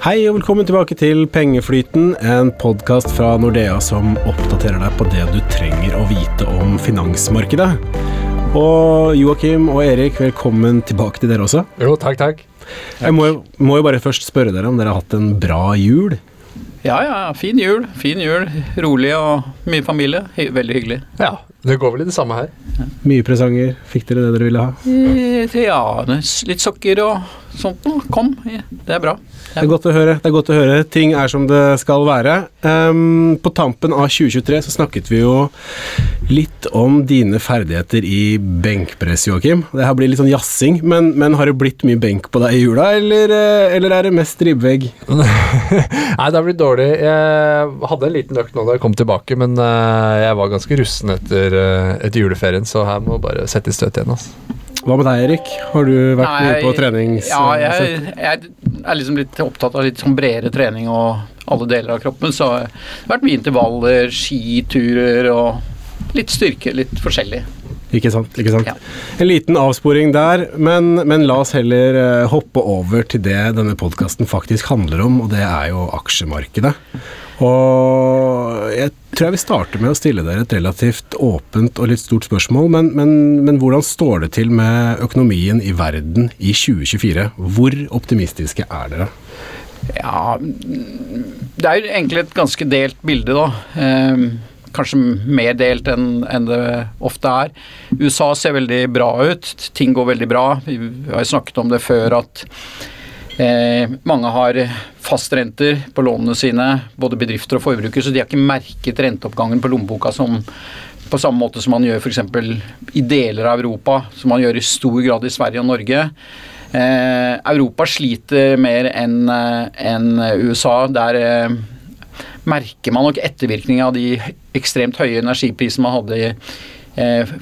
Hei og velkommen tilbake til Pengeflyten, en podkast fra Nordea som oppdaterer deg på det du trenger å vite om finansmarkedet. Og Joakim og Erik, velkommen tilbake til dere også. Jo, takk, takk. Jeg må, må jo bare først spørre dere om dere har hatt en bra jul? Ja, ja. Fin jul. Fin jul. Rolig og mye familie. Hy veldig hyggelig. Ja, det går vel i det samme her. Mye presanger. Fikk dere det dere ville ha? Eh, Ja, litt sokker og sånt noe. Kom, det er bra. Det er godt å høre. det er godt å høre. Ting er som det skal være. Um, på tampen av 2023 så snakket vi jo litt om dine ferdigheter i benkpress, Joakim. Det her blir litt sånn jazzing, men, men har det blitt mye benk på deg i jula, eller, eh, eller er det mest ribbevegg? Nei, det har blitt dårlig. Jeg hadde en liten økt nå da jeg kom tilbake, men eh, jeg var ganske rusten etter, eh, etter juleferien, så her må bare sette i støt igjen. Altså. Hva med deg, Erik? Har du vært mye på trenings... Ja, jeg, jeg er liksom litt opptatt av litt sånn bredere trening og alle deler av kroppen, så det har vært mye intervaller, skiturer og litt styrke, litt forskjellig. Ikke sant. ikke sant. Ja. En liten avsporing der, men, men la oss heller eh, hoppe over til det denne podkasten faktisk handler om, og det er jo aksjemarkedet. Og jeg tror jeg vil starte med å stille dere et relativt åpent og litt stort spørsmål, men, men, men hvordan står det til med økonomien i verden i 2024? Hvor optimistiske er dere? Ja, det er jo egentlig et ganske delt bilde, da. Eh, kanskje mer delt enn enn det ofte er. USA ser veldig bra ut, ting går veldig bra. Vi har snakket om det før at eh, mange har fastrenter på lånene sine, både bedrifter og forbrukere, så de har ikke merket renteoppgangen på lommeboka som på samme måte som man gjør f.eks. i deler av Europa, som man gjør i stor grad i Sverige og Norge. Eh, Europa sliter mer enn en USA. Der eh, merker man nok ettervirkningen av de ekstremt høye energiprisene man hadde i, eh,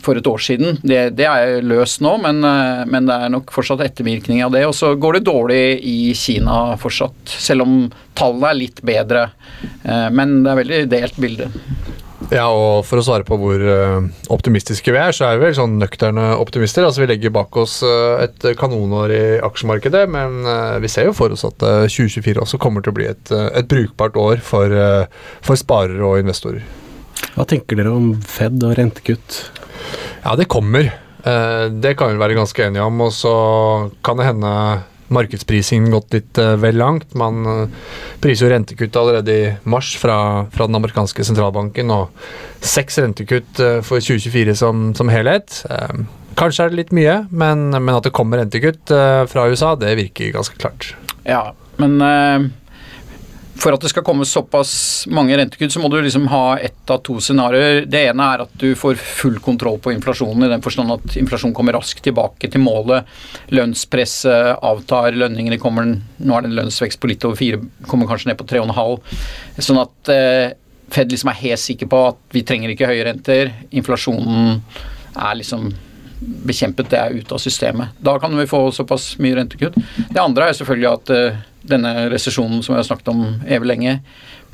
for et år siden. Det, det er løst nå, men, eh, men det er nok fortsatt ettervirkning av det. Og så går det dårlig i Kina fortsatt, selv om tallene er litt bedre. Eh, men det er veldig delt bilde. Ja, og for å svare på hvor eh, optimistiske vi er, så er vi vel sånn nøkterne optimister. Altså Vi legger bak oss eh, et kanonår i aksjemarkedet, men eh, vi ser jo for oss at eh, 2024 også kommer til å bli et, eh, et brukbart år for, eh, for sparere og investorer. Hva tenker dere om Fed og rentekutt? Ja, det kommer. Eh, det kan vi være ganske enige om. Og så kan det hende markedsprisingen gått litt eh, vel langt. Man eh, priser jo rentekutt allerede i mars fra, fra den amerikanske sentralbanken, og seks rentekutt for 2024 som, som helhet. Kanskje er det litt mye, men, men at det kommer rentekutt fra USA, det virker ganske klart. Ja, men eh, for at det skal komme såpass mange rentekutt, så må du liksom ha ett av to scenarioer. Det ene er at du får full kontroll på inflasjonen, i den forstand at inflasjonen kommer raskt tilbake til målet. Lønnspresset avtar, lønningene kommer Nå er det en lønnsvekst på litt over fire, kommer kanskje ned på tre og en halv. Sånn at eh, Fed liksom er helt sikker på at vi trenger ikke høye renter. Inflasjonen er liksom bekjempet, det er ute av systemet. Da kan vi få såpass mye rentekutt. Det andre er selvfølgelig at eh, denne resesjonen som vi har snakket om evig lenge,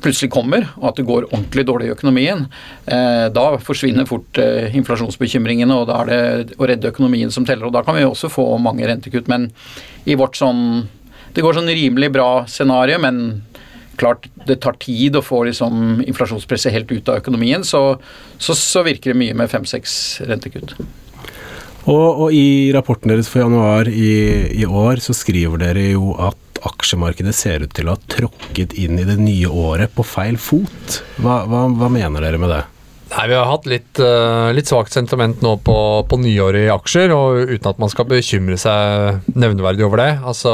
plutselig kommer, og at det går ordentlig dårlig i økonomien. Eh, da forsvinner fort eh, inflasjonsbekymringene, og da er det å redde økonomien som teller. Og da kan vi også få mange rentekutt. Men i vårt sånn Det går sånn rimelig bra scenario, men klart det tar tid å få liksom inflasjonspresset helt ut av økonomien, så, så, så virker det mye med fem-seks rentekutt. Og, og i rapporten deres for januar i, i år så skriver dere jo at aksjemarkedet ser ut til å ha tråkket inn i det nye året på feil fot. Hva, hva, hva mener dere med det? Nei, Vi har hatt litt, eh, litt svakt sentiment nå på, på nyåret i aksjer, og uten at man skal bekymre seg nevneverdig over det. Altså,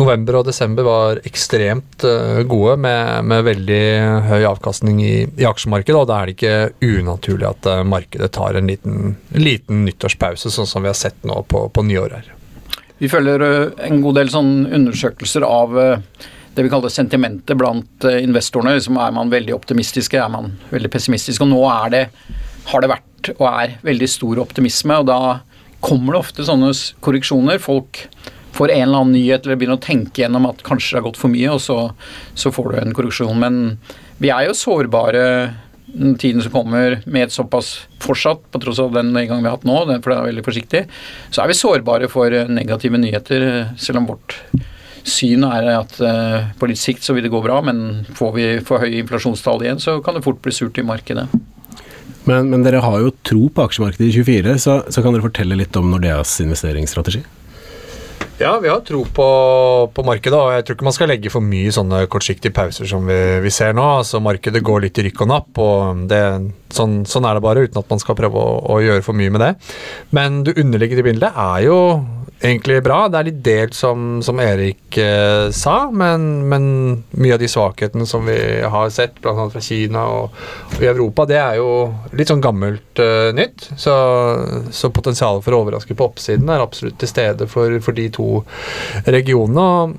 November og desember var ekstremt eh, gode med, med veldig høy avkastning i, i aksjemarkedet, og da er det ikke unaturlig at eh, markedet tar en liten, liten nyttårspause, sånn som vi har sett nå på, på nyåret. her. Vi følger en god del sånn undersøkelser av det vi kaller sentimentet blant ø, investorene. Liksom er man veldig optimistiske, er man veldig pessimistiske. Og nå er det, har det vært og er veldig stor optimisme, og da kommer det ofte sånne korreksjoner. Folk får en eller annen nyhet eller begynner å tenke gjennom at kanskje det har gått for mye, og så, så får du en korreksjon. Men vi er jo sårbare tiden som kommer med et såpass fortsatt, på tross av den nedgangen vi har hatt nå, for det er veldig forsiktig, så er vi sårbare for eh, negative nyheter, eh, selv om vårt syn er at uh, på litt sikt så vil det gå bra, men får vi for høye inflasjonstall igjen, så kan det fort bli surt i markedet. Men, men dere har jo tro på aksjemarkedet i 24, så, så kan dere fortelle litt om Nordeas investeringsstrategi? Ja, vi har tro på, på, markedet, og jeg tror ikke man skal legge for mye sånne kortsiktige pauser som vi, vi ser nå. Altså, Markedet går litt i rykk og napp, og det, sånn, sånn, er det bare, uten at man skal prøve å, å gjøre for mye med det. Men det underliggende bildet er jo egentlig bra. Det er litt delt, som, som Erik eh, sa, men, men, mye av de svakhetene som vi har sett, bl.a. fra Kina og, og, i Europa, det er jo litt sånn gammelt eh, nytt. Så, så potensialet for å overraske på oppsiden er absolutt til stede for, for de to regionene. og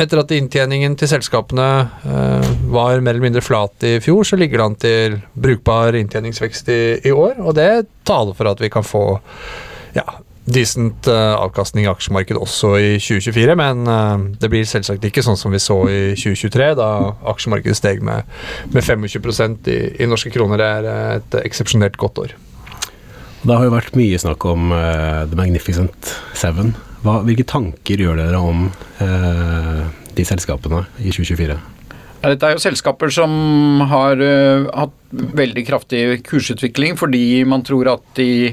etter at inntjeningen til selskapene eh, var mer eller mindre flat i fjor, så ligger det an til brukbar inntjeningsvekst i, i år, og det taler for at vi kan få ja, decent uh, avkastning i aksjemarkedet også i 2024, men uh, det blir selvsagt ikke sånn som vi så i 2023, da aksjemarkedet steg med, med 25 i, i norske kroner. Det er uh, et eksepsjonelt godt år. Det har jo vært mye snakk om The Magnificent Seven. Hva, hvilke tanker gjør dere om de selskapene i 2024? Dette er jo selskaper som har uh, hatt veldig kraftig kursutvikling fordi man tror at de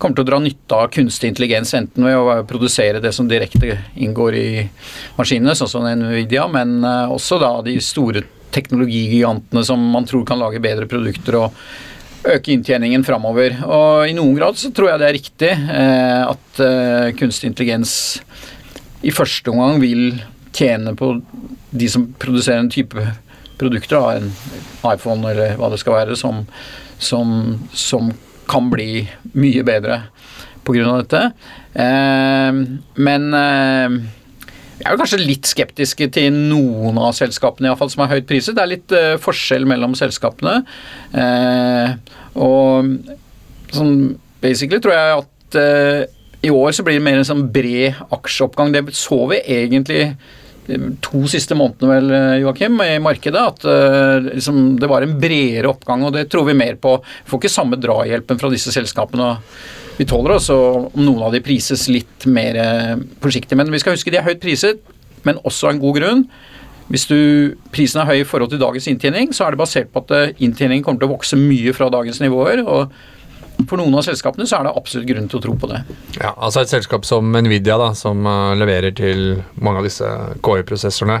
kommer til å dra nytte av kunstig intelligens, enten ved å produsere det som direkte inngår i maskinene, sånn som Nvidia, men uh, også da de store teknologigigantene som man tror kan lage bedre produkter og øke inntjeningen framover. Og i noen grad så tror jeg det er riktig uh, at kunstig intelligens i første omgang vil tjene på de som produserer en type produkter, da, en iPhone eller hva det skal være, som, som, som kan bli mye bedre pga. dette. Eh, men eh, jeg er jo kanskje litt skeptiske til noen av selskapene i fall, som er høyt priset. Det er litt eh, forskjell mellom selskapene. Eh, og sånn basically tror jeg at eh, i år så blir det mer en sånn bred aksjeoppgang. Det så vi egentlig to siste månedene vel, Joakim, i markedet, at uh, liksom, det var en bredere oppgang, og det tror vi mer på. Vi får ikke samme drahjelpen fra disse selskapene. Vi tåler også om noen av de prises litt mer uh, forsiktig, men vi skal huske de er høyt priset, men også av en god grunn. Hvis du, prisen er høy i forhold til dagens inntjening, så er det basert på at uh, inntjeningen kommer til å vokse mye fra dagens nivåer. og for noen av selskapene så er det absolutt grunn til å tro på det. Ja, altså Et selskap som Nvidia, da, som uh, leverer til mange av disse KI-prosessorene,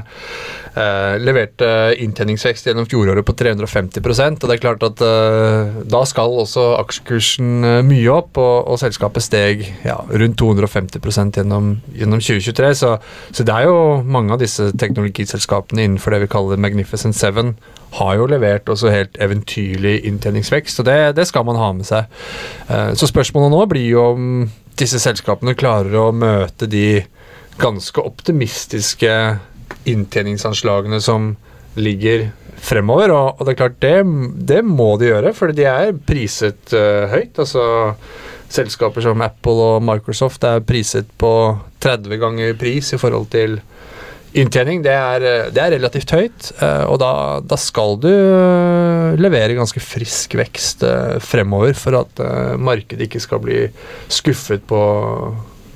uh, leverte inntjeningsvekst gjennom fjoråret på 350% og det er klart at uh, da skal også aksjekursen mye opp, og, og selskapet steg ja, rundt 250% gjennom, gjennom 2023. Så, så det er jo mange av disse teknologiselskapene innenfor det vi kaller Magnificent Seven har jo levert også helt eventyrlig inntjeningsvekst, og det, det skal man ha med seg. Eh, så spørsmålet nå blir jo om disse selskapene klarer å møte de ganske optimistiske inntjeningsanslagene som ligger fremover. Og, det er klart, det, det må de gjøre, for de er priset uh, høyt. Altså selskaper som Apple og Microsoft er priset på 30 ganger pris i forhold til Inntjening det er, det er, relativt høyt, eh, og da, da, skal du eh, levere ganske frisk vekst eh, fremover for at markedet ikke skal bli skuffet på,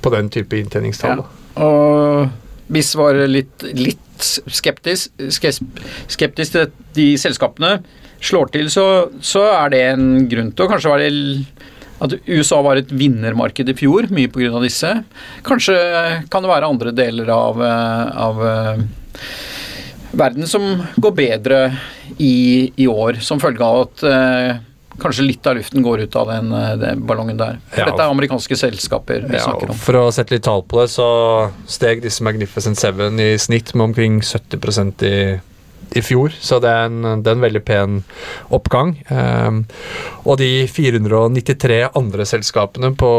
på den type inntjeningstall. Ja. Og hvis var litt, litt skeptisk, skeptisk til de selskapene slår til, så, så er det en grunn til å kanskje være at USA var et vinnermarked i fjor, mye pga. disse. Kanskje kan det være andre deler av, eh, av eh, verden som går bedre i, i, år, som følge av at eh, kanskje litt av luften går ut av den, den ballongen der. For ja, dette er amerikanske selskaper vi ja, snakker om. For å sette litt tall på det, så steg disse Magnificent Seven i snitt med omkring 70% i i fjor, så det er en, det er en veldig pen oppgang. Um, og de 493 andre selskapene på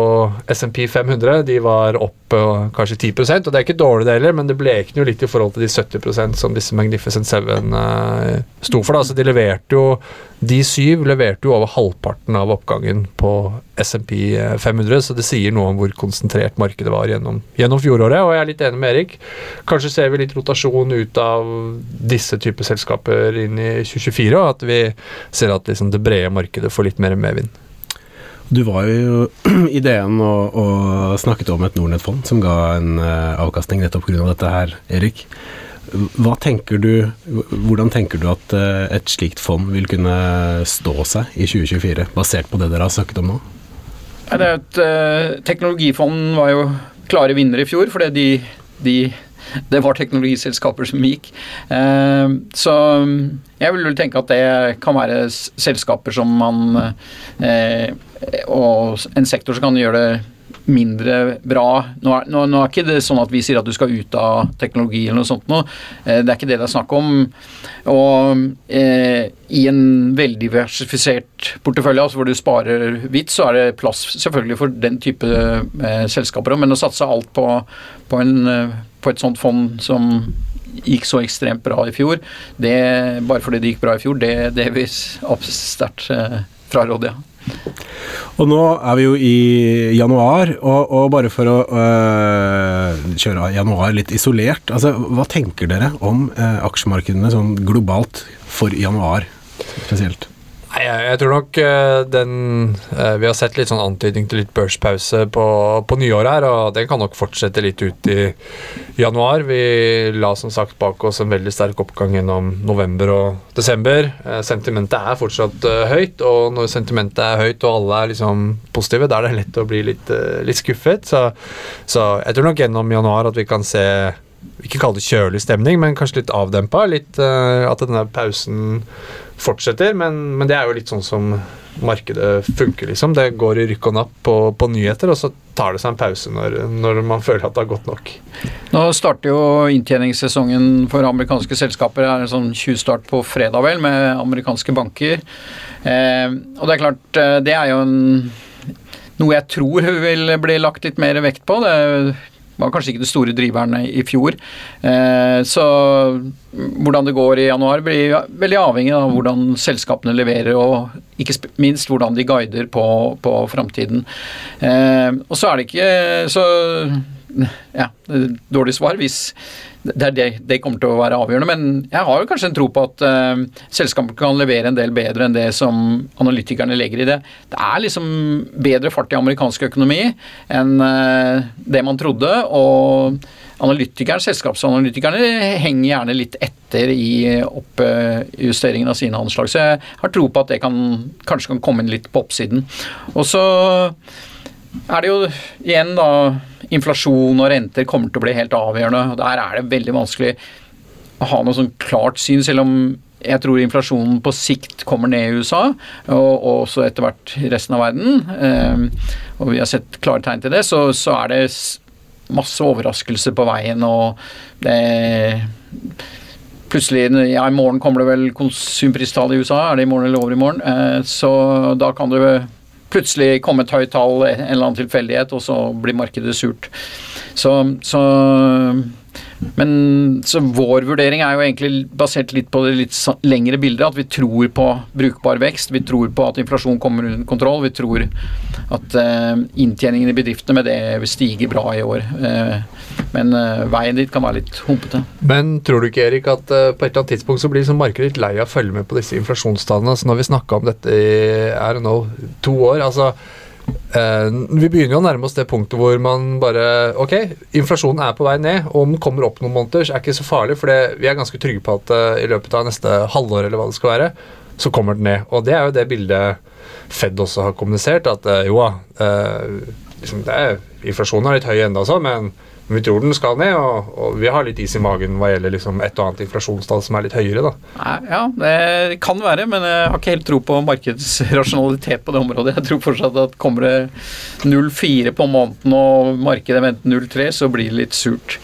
SMP 500 de var opp uh, kanskje 10% og det er ikke dårlig det heller, men det blekner jo litt i forhold til de 70% som disse Magnificent Seven uh, sto for. da, så De leverte jo de syv leverte jo over halvparten av oppgangen på SMP 500, så det sier noe om hvor konsentrert markedet var gjennom, gjennom, fjoråret. Og jeg er litt enig med Erik. Kanskje ser vi litt rotasjon ut av disse typer selskaper inn i 2024, og at vi ser at liksom det brede markedet får litt mer medvind. Du var jo i DN og, og snakket om et Nordnett-fond som ga en uh, avkastning nettopp pga. dette her, Erik. Hva tenker du, hvordan tenker du at uh, et slikt fond vil kunne stå seg i 2024, basert på det dere har snakket om nå? Ja, det er et, uh, teknologifond var jo klare vinnere i fjor, fordi de, de det var teknologiselskaper som gikk. Eh, så jeg vil vel tenke at det kan være selskaper som man eh, Og en sektor som kan gjøre det mindre bra. Nå er, nå, nå er, ikke det sånn at vi sier at du skal ut av teknologi eller noe sånt noe. Eh, det er ikke det det er snakk om. Og eh, i en veldiversifisert portefølje, altså hvor du sparer hvitt, så er det plass selvfølgelig for den type eh, selskaper òg, men å satse alt på, på, en, eh, på et sånt fond som gikk så ekstremt bra i fjor, det, bare fordi det gikk bra i fjor, det, det vil sterkt eh, fraråde, ja. Og nå er vi jo i januar, og, og bare for å øh, kjøre januar litt isolert, altså hva tenker dere om øh, aksjemarkedene sånn globalt for januar spesielt? Jeg, jeg, tror nok uh, den uh, Vi har sett litt sånn antydning til litt børspause på, på nyåret her, og den kan nok fortsette litt ut i januar. Vi la som sagt bak oss en veldig sterk oppgang gjennom november og desember. Uh, sentimentet er fortsatt høyt, og når sentimentet er høyt og alle er liksom positive, da er det lett å bli litt, litt skuffet. Så, så jeg tror nok gjennom januar at vi kan se ikke kalle det kjølig stemning, men kanskje litt avdempa. Litt, at denne pausen fortsetter, men, men, det er jo litt sånn som markedet funker, liksom. Det går i rykk og napp på, på, nyheter, og så tar det seg en pause når, når, man føler at det har gått nok. Nå starter jo inntjeningssesongen for amerikanske selskaper. Det er en sånn tjuvstart på fredag, vel, med amerikanske banker. Eh, og det er klart, eh, det er jo en, noe jeg tror vil bli lagt litt mer vekt på. Det var kanskje ikke det store driverne i fjor. Eh, så hvordan det går i januar blir veldig avhengig av hvordan selskapene leverer, og ikke minst hvordan de guider på, på framtiden. Eh, og så er det ikke så ja, dårlig svar hvis det, det, det, kommer til å være avgjørende. Men jeg har jo kanskje en tro på at uh, selskapet kan levere en del bedre enn det som analytikerne legger i det. Det er liksom bedre fart i amerikansk økonomi enn uh, det man trodde. og analytikerne, Selskapsanalytikerne henger gjerne litt etter i oppjusteringen av sine anslag. Så jeg har tro på at det kan, kanskje kan komme inn litt på oppsiden. Og så er det jo igjen da inflasjon og renter kommer til å bli helt avgjørende. Der er det veldig vanskelig å ha noe sånn klart syn, selv om jeg tror inflasjonen på sikt kommer ned i USA, og også etter hvert resten av verden. Eh, og vi har sett klare tegn til det. Så, så er det masse overraskelser på veien, og det Plutselig, ja, I morgen kommer det vel konsumpristallet i USA, er det i morgen eller over i morgen? Eh, så da kan det plutselig komme et høyt tall, en eller annen tilfeldighet, og så blir markedet surt. Så, så, men så vår vurdering er jo egentlig basert litt på det litt lengre bildet. At vi tror på brukbar vekst, vi tror på at inflasjon kommer under kontroll. Vi tror at eh, inntjeningen i bedriftene med det vil stige bra i år. Eh, men eh, veien dit kan være litt humpete. Men tror du ikke, Erik, at på et eller annet tidspunkt så blir liksom markedet litt lei av å følge med på disse inflasjonstallene? Så når vi snakka om dette i er det nå, to år altså vi begynner jo å nærme oss det punktet hvor man bare Ok, inflasjonen er på vei ned. og Om den kommer opp noen måneder, så er det ikke så farlig. For vi er ganske trygge på at uh, i løpet av neste halvår eller hva det skal være, så kommer den ned. Og det er jo det bildet Fed også har kommunisert. At uh, jo da, liksom inflasjonen er litt høy ennå, men vi tror den skal ned, og, og, vi har litt is i magen hva gjelder liksom et og annet inflasjonstall som er litt høyere. da. Ja, det kan være, men jeg har ikke helt tro på markedsrasjonalitet på det området. Jeg tror fortsatt at kommer det 0,4 på måneden og markedet venter 0,3, så blir det litt surt.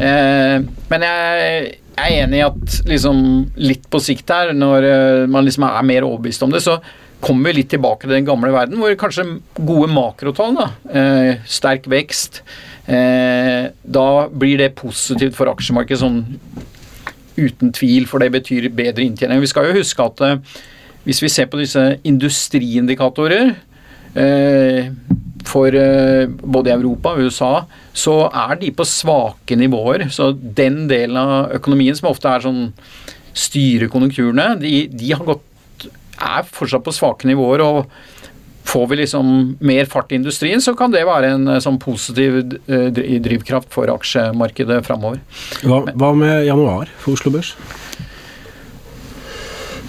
Eh, men jeg er enig i at liksom, litt på sikt her, når eh, man liksom er mer overbevist om det, så kommer vi litt tilbake til den gamle verden, hvor kanskje gode makrotall, da, eh, sterk vekst, da blir det positivt for aksjemarkedet sånn uten tvil, for det betyr bedre inntjening. Vi skal jo huske at eh, hvis vi ser på disse industriindikatorer eh, for eh, både Europa og USA, så er de på svake nivåer. Så den delen av økonomien som ofte er sånn styrer konjunkturene, de, de gått, er fortsatt på svake nivåer. og får vi liksom mer fart i industrien, så kan det være en eh, sånn positiv eh, drivkraft for aksjemarkedet framover. Hva, hva med januar for Oslo Børs?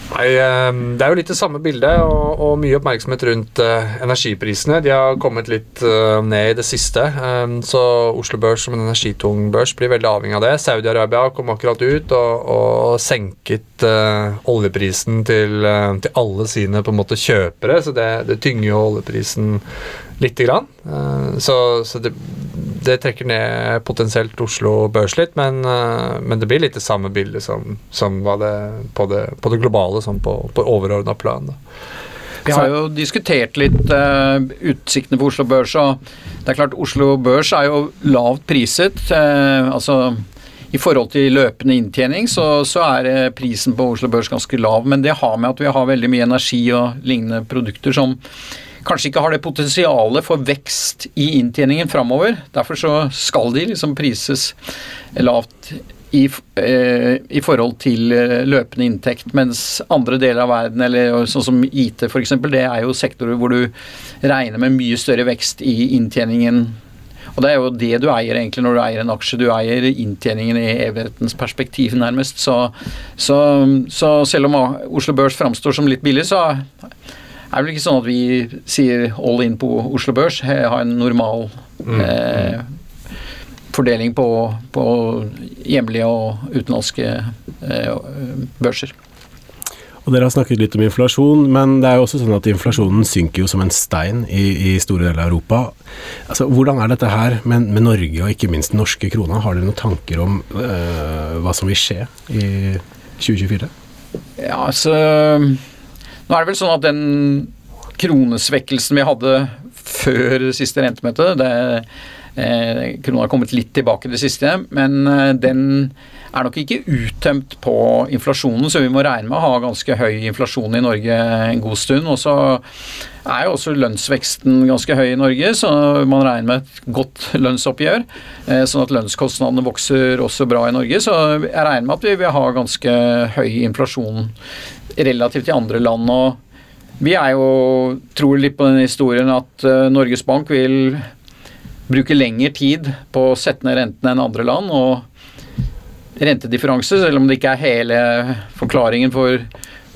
Nei, eh, Det er jo litt det samme bildet, og, og mye oppmerksomhet rundt eh, energiprisene. De har kommet litt eh, ned i det siste, eh, så Oslo Børs som en energitung børs blir veldig avhengig av det. Saudi-Arabia kom akkurat ut og, og senket eh, oljeprisen til, til alle sine på en måte kjøpere, så det, det tynger jo oljeprisen lite grann. Så så det, det trekker ned potensielt Oslo Børs litt, men, eh, men det blir litt det samme bildet som, som var det på det, på det globale, som på, på overordna plan. Da. Vi har jo diskutert litt uh, utsiktene for Oslo Børs, og det er klart Oslo Børs er jo lavt priset. Uh, altså i forhold til løpende inntjening så, så er prisen på Oslo Børs ganske lav, men det har med at vi har veldig mye energi og lignende produkter som kanskje ikke har det potensialet for vekst i inntjeningen framover. Derfor så skal de liksom prises lavt i, eh, i forhold til eh, løpende inntekt, mens andre deler av verden, eller sånn som IT f.eks., det er jo sektorer hvor du regner med mye større vekst i inntjeningen. Og det er jo det du eier egentlig når du eier en aksje. Du eier inntjeningen i evighetens perspektiv, nærmest. Så, så, så selv om Oslo Børs framstår som litt billig, så er vel ikke sånn at vi sier all in på Oslo Børs. Ha en normal eh, fordeling på, på hjemlige og utenlandske eh, børser. Og Dere har snakket litt om inflasjon, men det er jo også sånn at inflasjonen synker jo som en stein i, i store deler av Europa. Altså, Hvordan er dette her med, med Norge og ikke minst den norske krona? Har dere noen tanker om øh, hva som vil skje i 2024? Ja, altså Nå er det vel sånn at den kronesvekkelsen vi hadde før siste rentemøte det, eh, Krona har kommet litt tilbake i det siste, men eh, den er nok ikke uttømt på inflasjonen, så vi må regne med å ha ganske høy inflasjon i Norge en god stund. Og så er jo også lønnsveksten ganske høy i Norge, så man regner med et godt lønnsoppgjør. eh, Sånn at lønnskostnadene vokser også bra i Norge. Så jeg regner med at vi vil ha ganske høy inflasjon relativt til andre land. og vi er jo, tror litt på den historien at eh, Norges Bank vil bruke lengre tid på å sette ned rentene enn andre land. og rentedifferanse, selv om det ikke er hele forklaringen for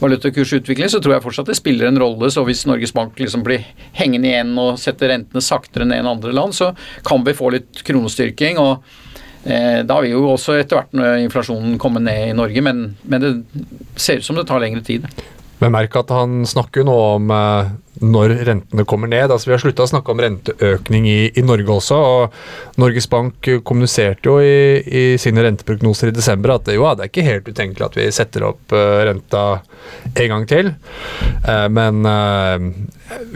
valutakursutvikling, så tror jeg fortsatt det spiller en rolle. Så hvis Norges Bank liksom blir hengende igjen og setter rentene saktere ned enn andre land, så kan vi få litt kronestyrking. og Da vil jo også etter hvert inflasjonen komme ned i Norge, men, men det ser ut som det tar lengre tid. Men merk at han snakker jo nå om eh, når rentene kommer ned. Altså Vi har slutta å snakke om renteøkning i, i, Norge også. og Norges Bank kommuniserte jo i, i sine renteprognoser i desember at jo, det er ikke helt utenkelig at vi setter opp uh, renta en gang til. Men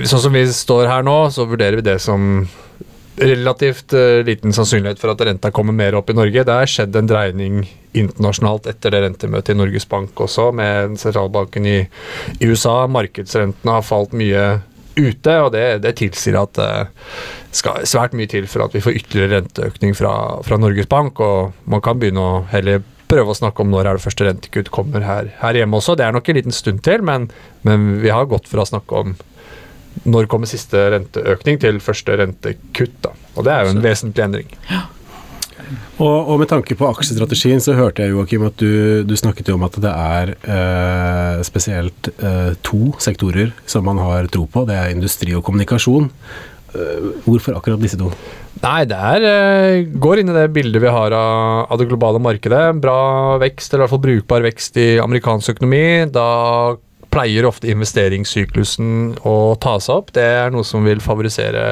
sånn som vi står her nå, så vurderer vi det som relativt liten sannsynlighet for at renta kommer mer opp i Norge. Det har skjedd en dreining internasjonalt etter det rentemøtet i Norges Bank også, med sentralbanken i, i USA. Markedsrentene har falt mye ute, og det, det tilsier at det skal svært mye til for at vi får ytterligere renteøkning fra, fra Norges Bank, og man kan begynne å heller prøve å snakke om når er det første rentekutt kommer her, her hjemme også. Det er nok en liten stund til, men, men vi har gått fra å snakke om når kommer siste renteøkning til første rentekutt. da. Og det er jo en vesentlig endring. Ja. Og, og, med tanke på aksjestrategien, så hørte jeg Joakim at du, du snakket jo om at det er eh, spesielt eh, to sektorer som man har tro på. Det er industri og kommunikasjon. Eh, hvorfor akkurat disse to? Nei, det er, eh, går inn i det bildet vi har av, av, det globale markedet. Bra vekst, eller i hvert fall brukbar vekst i amerikansk økonomi. Da pleier ofte investeringssyklusen å ta seg opp. Det er noe som vil favorisere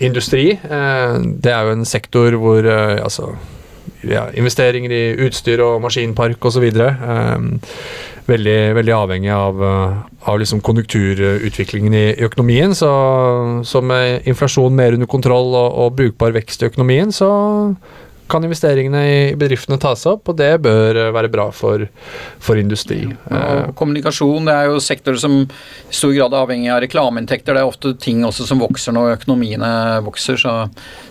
industri. Eh, det er jo en sektor hvor eh, altså, ja, investeringer i utstyr og maskinpark osv. Eh, veldig, veldig avhengig av, av liksom konjunkturutviklingen i, i, økonomien. Så, så med inflasjon mer under kontroll og, og brukbar vekst i økonomien, så kan investeringene i bedriftene tas opp, og det bør være bra for, for industri. Og kommunikasjon det er jo sektorer som i stor grad er avhengig av reklameinntekter. Det er ofte ting også som vokser når økonomiene vokser. Så,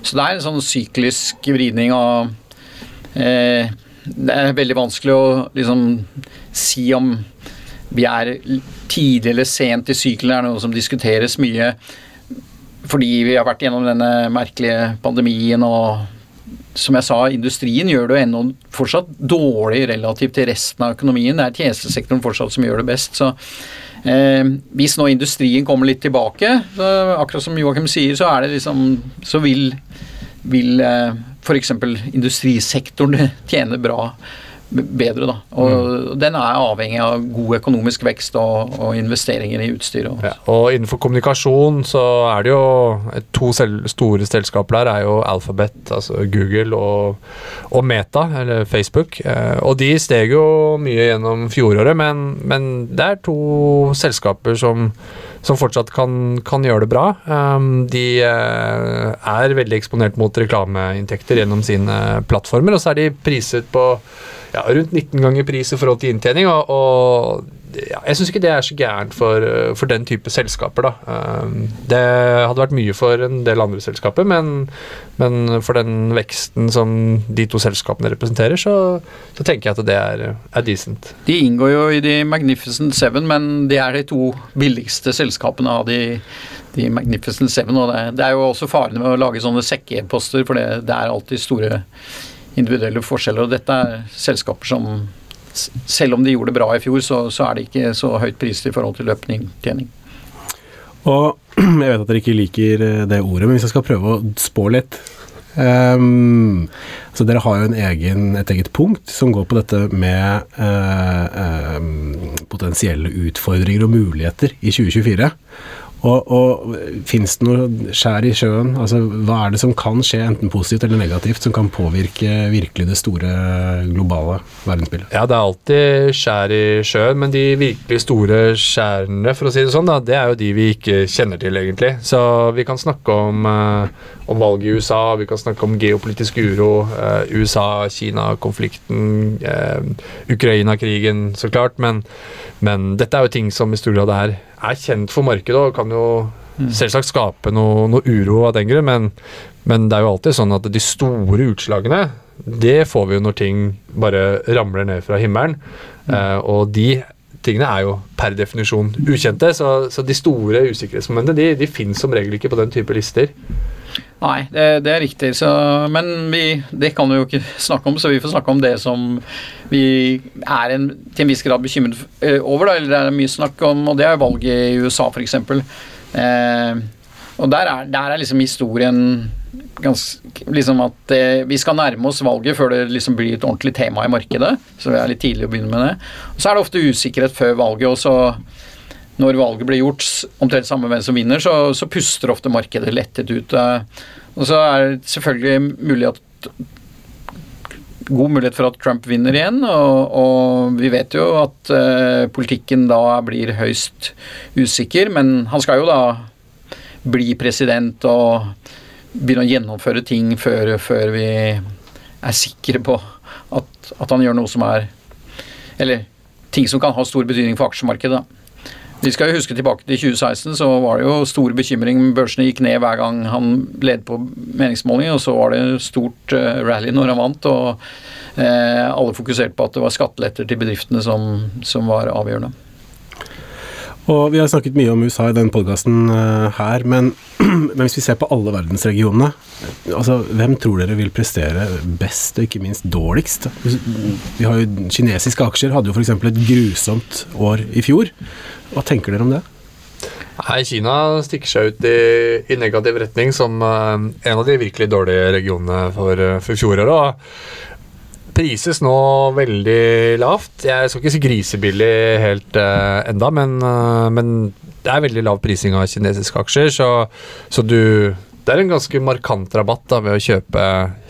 så det er en sånn syklisk vridning av eh, Det er veldig vanskelig å liksom si om vi er tidlig eller sent i sykelen, er noe som diskuteres mye. Fordi vi har vært gjennom denne merkelige pandemien og som jeg sa, industrien gjør det ennå fortsatt dårlig relativt til resten av økonomien. Det er tjenestesektoren fortsatt som gjør det best. Så eh, hvis nå industrien kommer litt tilbake, så akkurat som Joakim sier, så er det liksom Så vil, vil eh, f.eks. industrisektoren tjene bra bedre. Da. Og mm. Den er avhengig av god økonomisk vekst og, og investeringer i utstyr. Og, ja, og innenfor kommunikasjon så er det jo to store selskaper der er jo Alphabet, altså Google, og, og Meta, eller Facebook. Eh, og de steg jo mye gjennom fjoråret, men, men det er to selskaper som som fortsatt kan, kan gjøre det bra. Um, de uh, er veldig eksponert mot reklameinntekter gjennom sine plattformer, og så er de priset på ja, rundt 19 ganger pris i forhold til inntjening. og, og ja, jeg syns ikke det er så gærent for, for, den type selskaper. da. Um, det hadde vært mye for en del andre selskaper, men, men for den veksten som de to selskapene representerer, så, så tenker jeg at det er, er, decent. De inngår jo i de Magnificent Seven, men de er de to billigste selskapene av de, de Magnificent Seven. og det, det, er jo også farene med å lage sånne sekkeposter, for det, det er alltid store individuelle forskjeller. Og dette er selskaper som selv om de gjorde det bra i fjor, så, så er det ikke så høyt priset i forhold til løpende inntjening. Og jeg vet at dere ikke liker eh, det ordet, men hvis jeg skal prøve å spå litt um, så Dere har jo egen, et eget punkt som går på dette med uh, um, potensielle utfordringer og muligheter i 2024. Og, og fins det noe skjær i sjøen? Altså, hva er det som kan skje, enten positivt eller negativt, som kan påvirke virkelig det store globale verdensbildet? Ja, det er alltid skjær i sjøen, men de virkelig store skjærene, for å si det sånn, da, det er jo de vi ikke kjenner til, egentlig. Så vi kan snakke om, uh, om valget i USA, vi kan snakke om geopolitisk uro, uh, USA-Kina-konflikten, uh, Ukraina-krigen, så klart. Men, men dette er jo ting som i stor grad er er kjent for markedet og kan jo mm. selvsagt skape noe, noe, uro av den grunn, men, men, det er jo alltid sånn at de store utslagene, det får vi jo når ting bare ramler ned fra himmelen. Mm. Eh, og de tingene er jo per definisjon ukjente, så, så de store usikkerhetsmomentene de, de finnes som regel ikke på den type lister. Nei, det, det er riktig. Så, men vi, det kan vi jo ikke snakke om, så vi får snakke om det som vi er en, til en viss grad bekymret eh, over. Da, eller det er mye snakk om, og det er valget i USA, f.eks. Eh, og der er, der er, liksom historien Gans, liksom at eh, vi skal nærme oss valget før det liksom blir et ordentlig tema i markedet. Så det er litt tidlig å begynne med det. Og så er det ofte usikkerhet før valget. og så når valget blir gjort, omtrent samme hvem som vinner, så, så, puster ofte markedet lettet ut. Eh, og så er det selvfølgelig mulig at god mulighet for at Trump vinner igjen, og, og vi vet jo at uh, politikken da blir høyst usikker, men han skal jo da bli president og begynne å gjennomføre ting før, før vi er sikre på at, at, han gjør noe som er Eller ting som kan ha stor betydning for aksjemarkedet. da. Vi skal jo huske tilbake til 2016, så var det jo stor bekymring. Børsene gikk ned hver gang han led på meningsmålinger, og så var det stort uh, rally når han vant. og uh, alle fokuserte på at det var skatteletter til bedriftene som, som var avgjørende. Og Vi har snakket mye om USA i denne podkasten uh, her, men, men, hvis vi ser på alle verdensregionene, altså, hvem tror dere vil prestere best og ikke minst dårligst? Vi har jo Kinesiske aksjer hadde jo f.eks. et grusomt år i fjor. Hva tenker dere om det? Nei, Kina stikker seg ut i, i negativ retning som uh, en av de virkelig dårlige regionene for, uh, for fjoråret prises nå veldig lavt. Jeg skal ikke si grisebillig helt uh, enda, men, uh, men, det er veldig lav prising av kinesiske aksjer, så, så du det er en ganske markant rabatt da, ved å kjøpe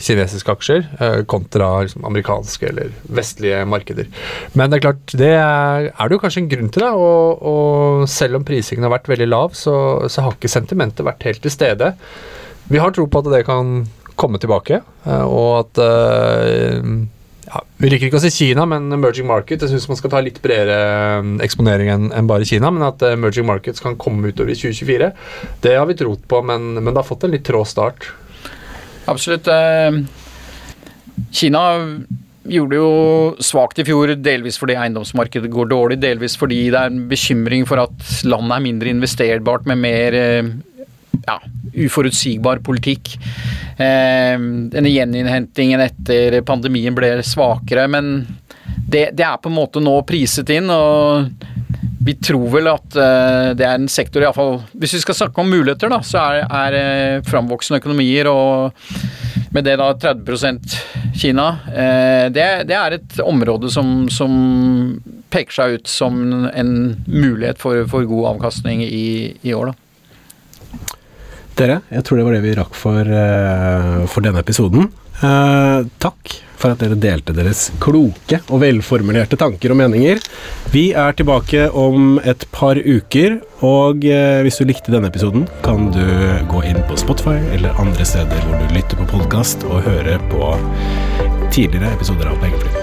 kinesiske aksjer uh, kontra liksom, amerikanske eller vestlige markeder. Men det er klart, det er, er det jo kanskje en grunn til, det, og, og selv om prisingen har vært veldig lav, så, så, har ikke sentimentet vært helt til stede. Vi har tro på at det kan komme tilbake, og at ja, Vi liker ikke å si Kina, men emerging market. Jeg syns man skal ta litt bredere um, eksponering enn en bare Kina. Men at uh, emerging markets kan komme utover i 2024, det har vi trodd på, men, men det har fått en litt trå start. Absolutt. Eh, Kina gjorde det jo svakt i fjor, delvis fordi eiendomsmarkedet går dårlig, delvis fordi det er en bekymring for at landet er mindre investerbart med mer eh, ja, uforutsigbar politikk. Eh, denne gjeninnhentingen etter pandemien ble svakere, men det, det, er på en måte nå priset inn. og vi tror vel at uh, det er en sektor, iallfall Hvis vi skal snakke om muligheter, da, så er, er uh, framvoksende økonomier og med det da 30% Kina uh, det, det, er et område som, som, peker seg ut som en mulighet for, for god avkastning i, i år, da. Dere, jeg tror det var det vi rakk for, for denne episoden. takk for at dere delte deres kloke og velformulerte tanker og meninger. Vi er tilbake om et par uker, og eh, hvis du likte denne episoden, kan du gå inn på Spotify eller andre steder hvor du lytter på podkast, og høre på tidligere episoder av Pengeflyt.